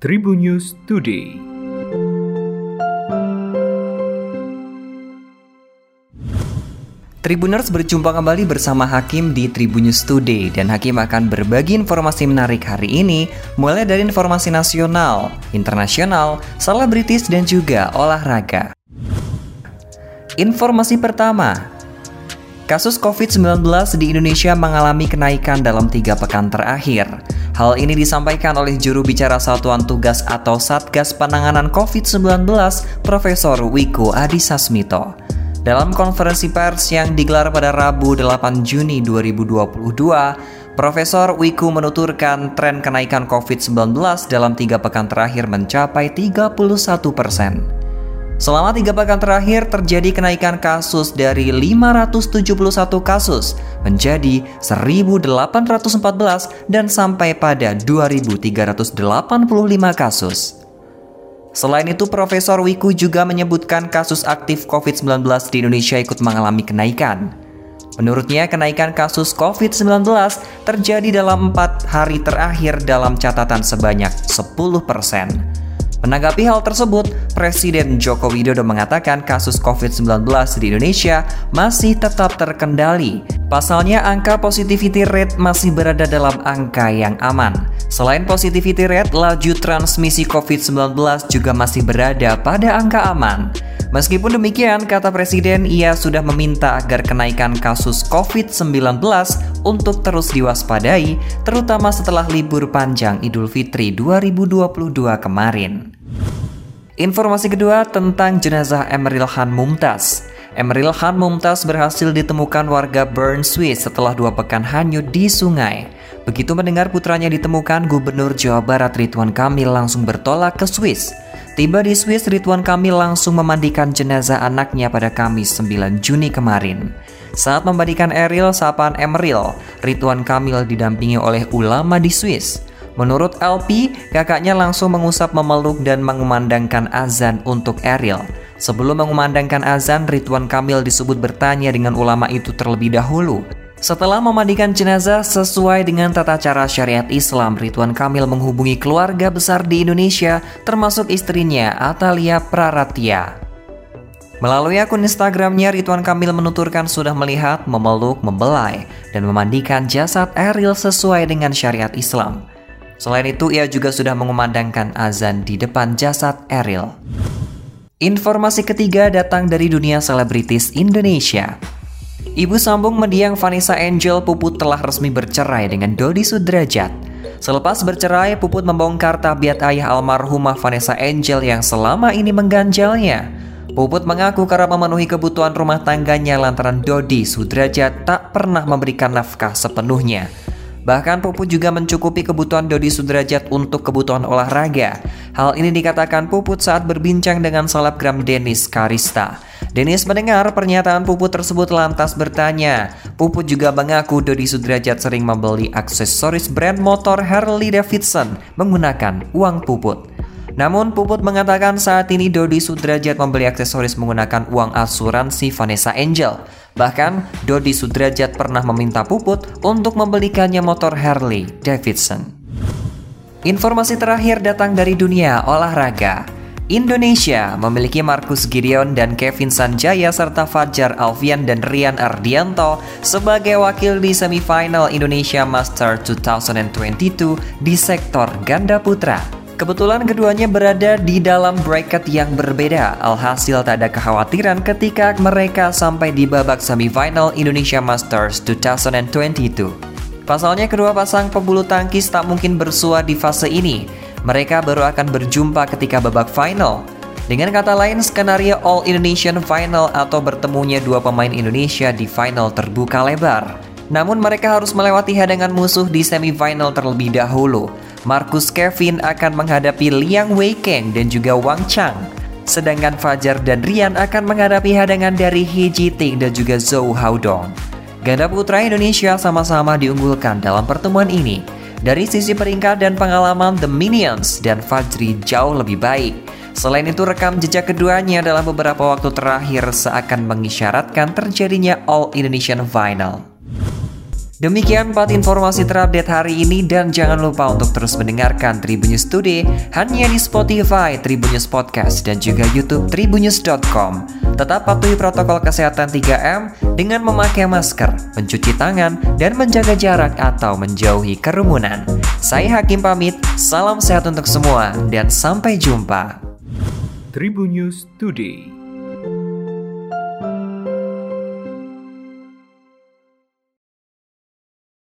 Tribun News Today. Tribuners berjumpa kembali bersama Hakim di Tribun News Today dan Hakim akan berbagi informasi menarik hari ini mulai dari informasi nasional, internasional, selebritis dan juga olahraga. Informasi pertama, kasus COVID-19 di Indonesia mengalami kenaikan dalam tiga pekan terakhir. Hal ini disampaikan oleh juru bicara Satuan Tugas atau Satgas Penanganan COVID-19, Profesor Wiku Adhisa Dalam konferensi pers yang digelar pada Rabu 8 Juni 2022, Profesor Wiku menuturkan tren kenaikan COVID-19 dalam tiga pekan terakhir mencapai 31 persen. Selama tiga pekan terakhir terjadi kenaikan kasus dari 571 kasus menjadi 1814 dan sampai pada 2385 kasus. Selain itu, Profesor Wiku juga menyebutkan kasus aktif COVID-19 di Indonesia ikut mengalami kenaikan. Menurutnya, kenaikan kasus COVID-19 terjadi dalam empat hari terakhir dalam catatan sebanyak 10 persen. Menanggapi hal tersebut, Presiden Joko Widodo mengatakan kasus COVID-19 di Indonesia masih tetap terkendali. Pasalnya, angka positivity rate masih berada dalam angka yang aman. Selain positivity rate, laju transmisi COVID-19 juga masih berada pada angka aman. Meskipun demikian, kata Presiden, ia sudah meminta agar kenaikan kasus COVID-19 untuk terus diwaspadai, terutama setelah libur panjang Idul Fitri 2022 kemarin. Informasi kedua tentang jenazah Emeril Han Mumtaz. Emeril Han Mumtaz berhasil ditemukan warga Bern, Swiss setelah dua pekan hanyut di sungai. Begitu mendengar putranya ditemukan, Gubernur Jawa Barat Ridwan Kamil langsung bertolak ke Swiss. Tiba di Swiss, Ridwan Kamil langsung memandikan jenazah anaknya pada Kamis 9 Juni kemarin. Saat memandikan Eril sapaan Emeril, Ridwan Kamil didampingi oleh ulama di Swiss. Menurut LP, kakaknya langsung mengusap memeluk dan mengumandangkan azan untuk Eril. Sebelum mengumandangkan azan, Ridwan Kamil disebut bertanya dengan ulama itu terlebih dahulu. Setelah memandikan jenazah sesuai dengan tata cara syariat Islam, Ridwan Kamil menghubungi keluarga besar di Indonesia, termasuk istrinya Atalia Praratia. Melalui akun Instagramnya, Ridwan Kamil menuturkan sudah melihat, memeluk, membelai, dan memandikan jasad Eril sesuai dengan syariat Islam. Selain itu, ia juga sudah mengumandangkan azan di depan jasad Eril. Informasi ketiga datang dari dunia selebritis Indonesia. Ibu sambung mendiang Vanessa Angel Puput telah resmi bercerai dengan Dodi Sudrajat. Selepas bercerai, Puput membongkar tabiat ayah almarhumah Vanessa Angel yang selama ini mengganjalnya. Puput mengaku karena memenuhi kebutuhan rumah tangganya lantaran Dodi Sudrajat tak pernah memberikan nafkah sepenuhnya. Bahkan Puput juga mencukupi kebutuhan Dodi Sudrajat untuk kebutuhan olahraga. Hal ini dikatakan Puput saat berbincang dengan selebgram Dennis Karista. Dennis mendengar pernyataan Puput tersebut lantas bertanya. Puput juga mengaku Dodi Sudrajat sering membeli aksesoris brand motor Harley Davidson menggunakan uang Puput. Namun Puput mengatakan saat ini Dodi Sudrajat membeli aksesoris menggunakan uang asuransi Vanessa Angel. Bahkan, Dodi Sudrajat pernah meminta Puput untuk membelikannya motor Harley Davidson. Informasi terakhir datang dari dunia olahraga. Indonesia memiliki Markus Gideon dan Kevin Sanjaya serta Fajar Alfian dan Rian Ardianto sebagai wakil di semifinal Indonesia Master 2022 di sektor ganda putra. Kebetulan keduanya berada di dalam bracket yang berbeda. Alhasil tak ada kekhawatiran ketika mereka sampai di babak semifinal Indonesia Masters 2022. Pasalnya kedua pasang pebulu tangkis tak mungkin bersua di fase ini. Mereka baru akan berjumpa ketika babak final. Dengan kata lain, skenario All Indonesian Final atau bertemunya dua pemain Indonesia di final terbuka lebar. Namun mereka harus melewati hadangan musuh di semifinal terlebih dahulu. Marcus Kevin akan menghadapi Liang Weikeng dan juga Wang Chang. Sedangkan Fajar dan Rian akan menghadapi hadangan dari He Jiting dan juga Zhou Haodong. Ganda putra Indonesia sama-sama diunggulkan dalam pertemuan ini. Dari sisi peringkat dan pengalaman, The Minions dan Fajri jauh lebih baik. Selain itu, rekam jejak keduanya dalam beberapa waktu terakhir seakan mengisyaratkan terjadinya All Indonesian Final. Demikian 4 informasi terupdate hari ini dan jangan lupa untuk terus mendengarkan Tribunnews Today hanya di Spotify, Tribunnews Podcast dan juga YouTube tribunnews.com. Tetap patuhi protokol kesehatan 3M dengan memakai masker, mencuci tangan, dan menjaga jarak atau menjauhi kerumunan. Saya Hakim pamit, salam sehat untuk semua dan sampai jumpa. Tribunnews Today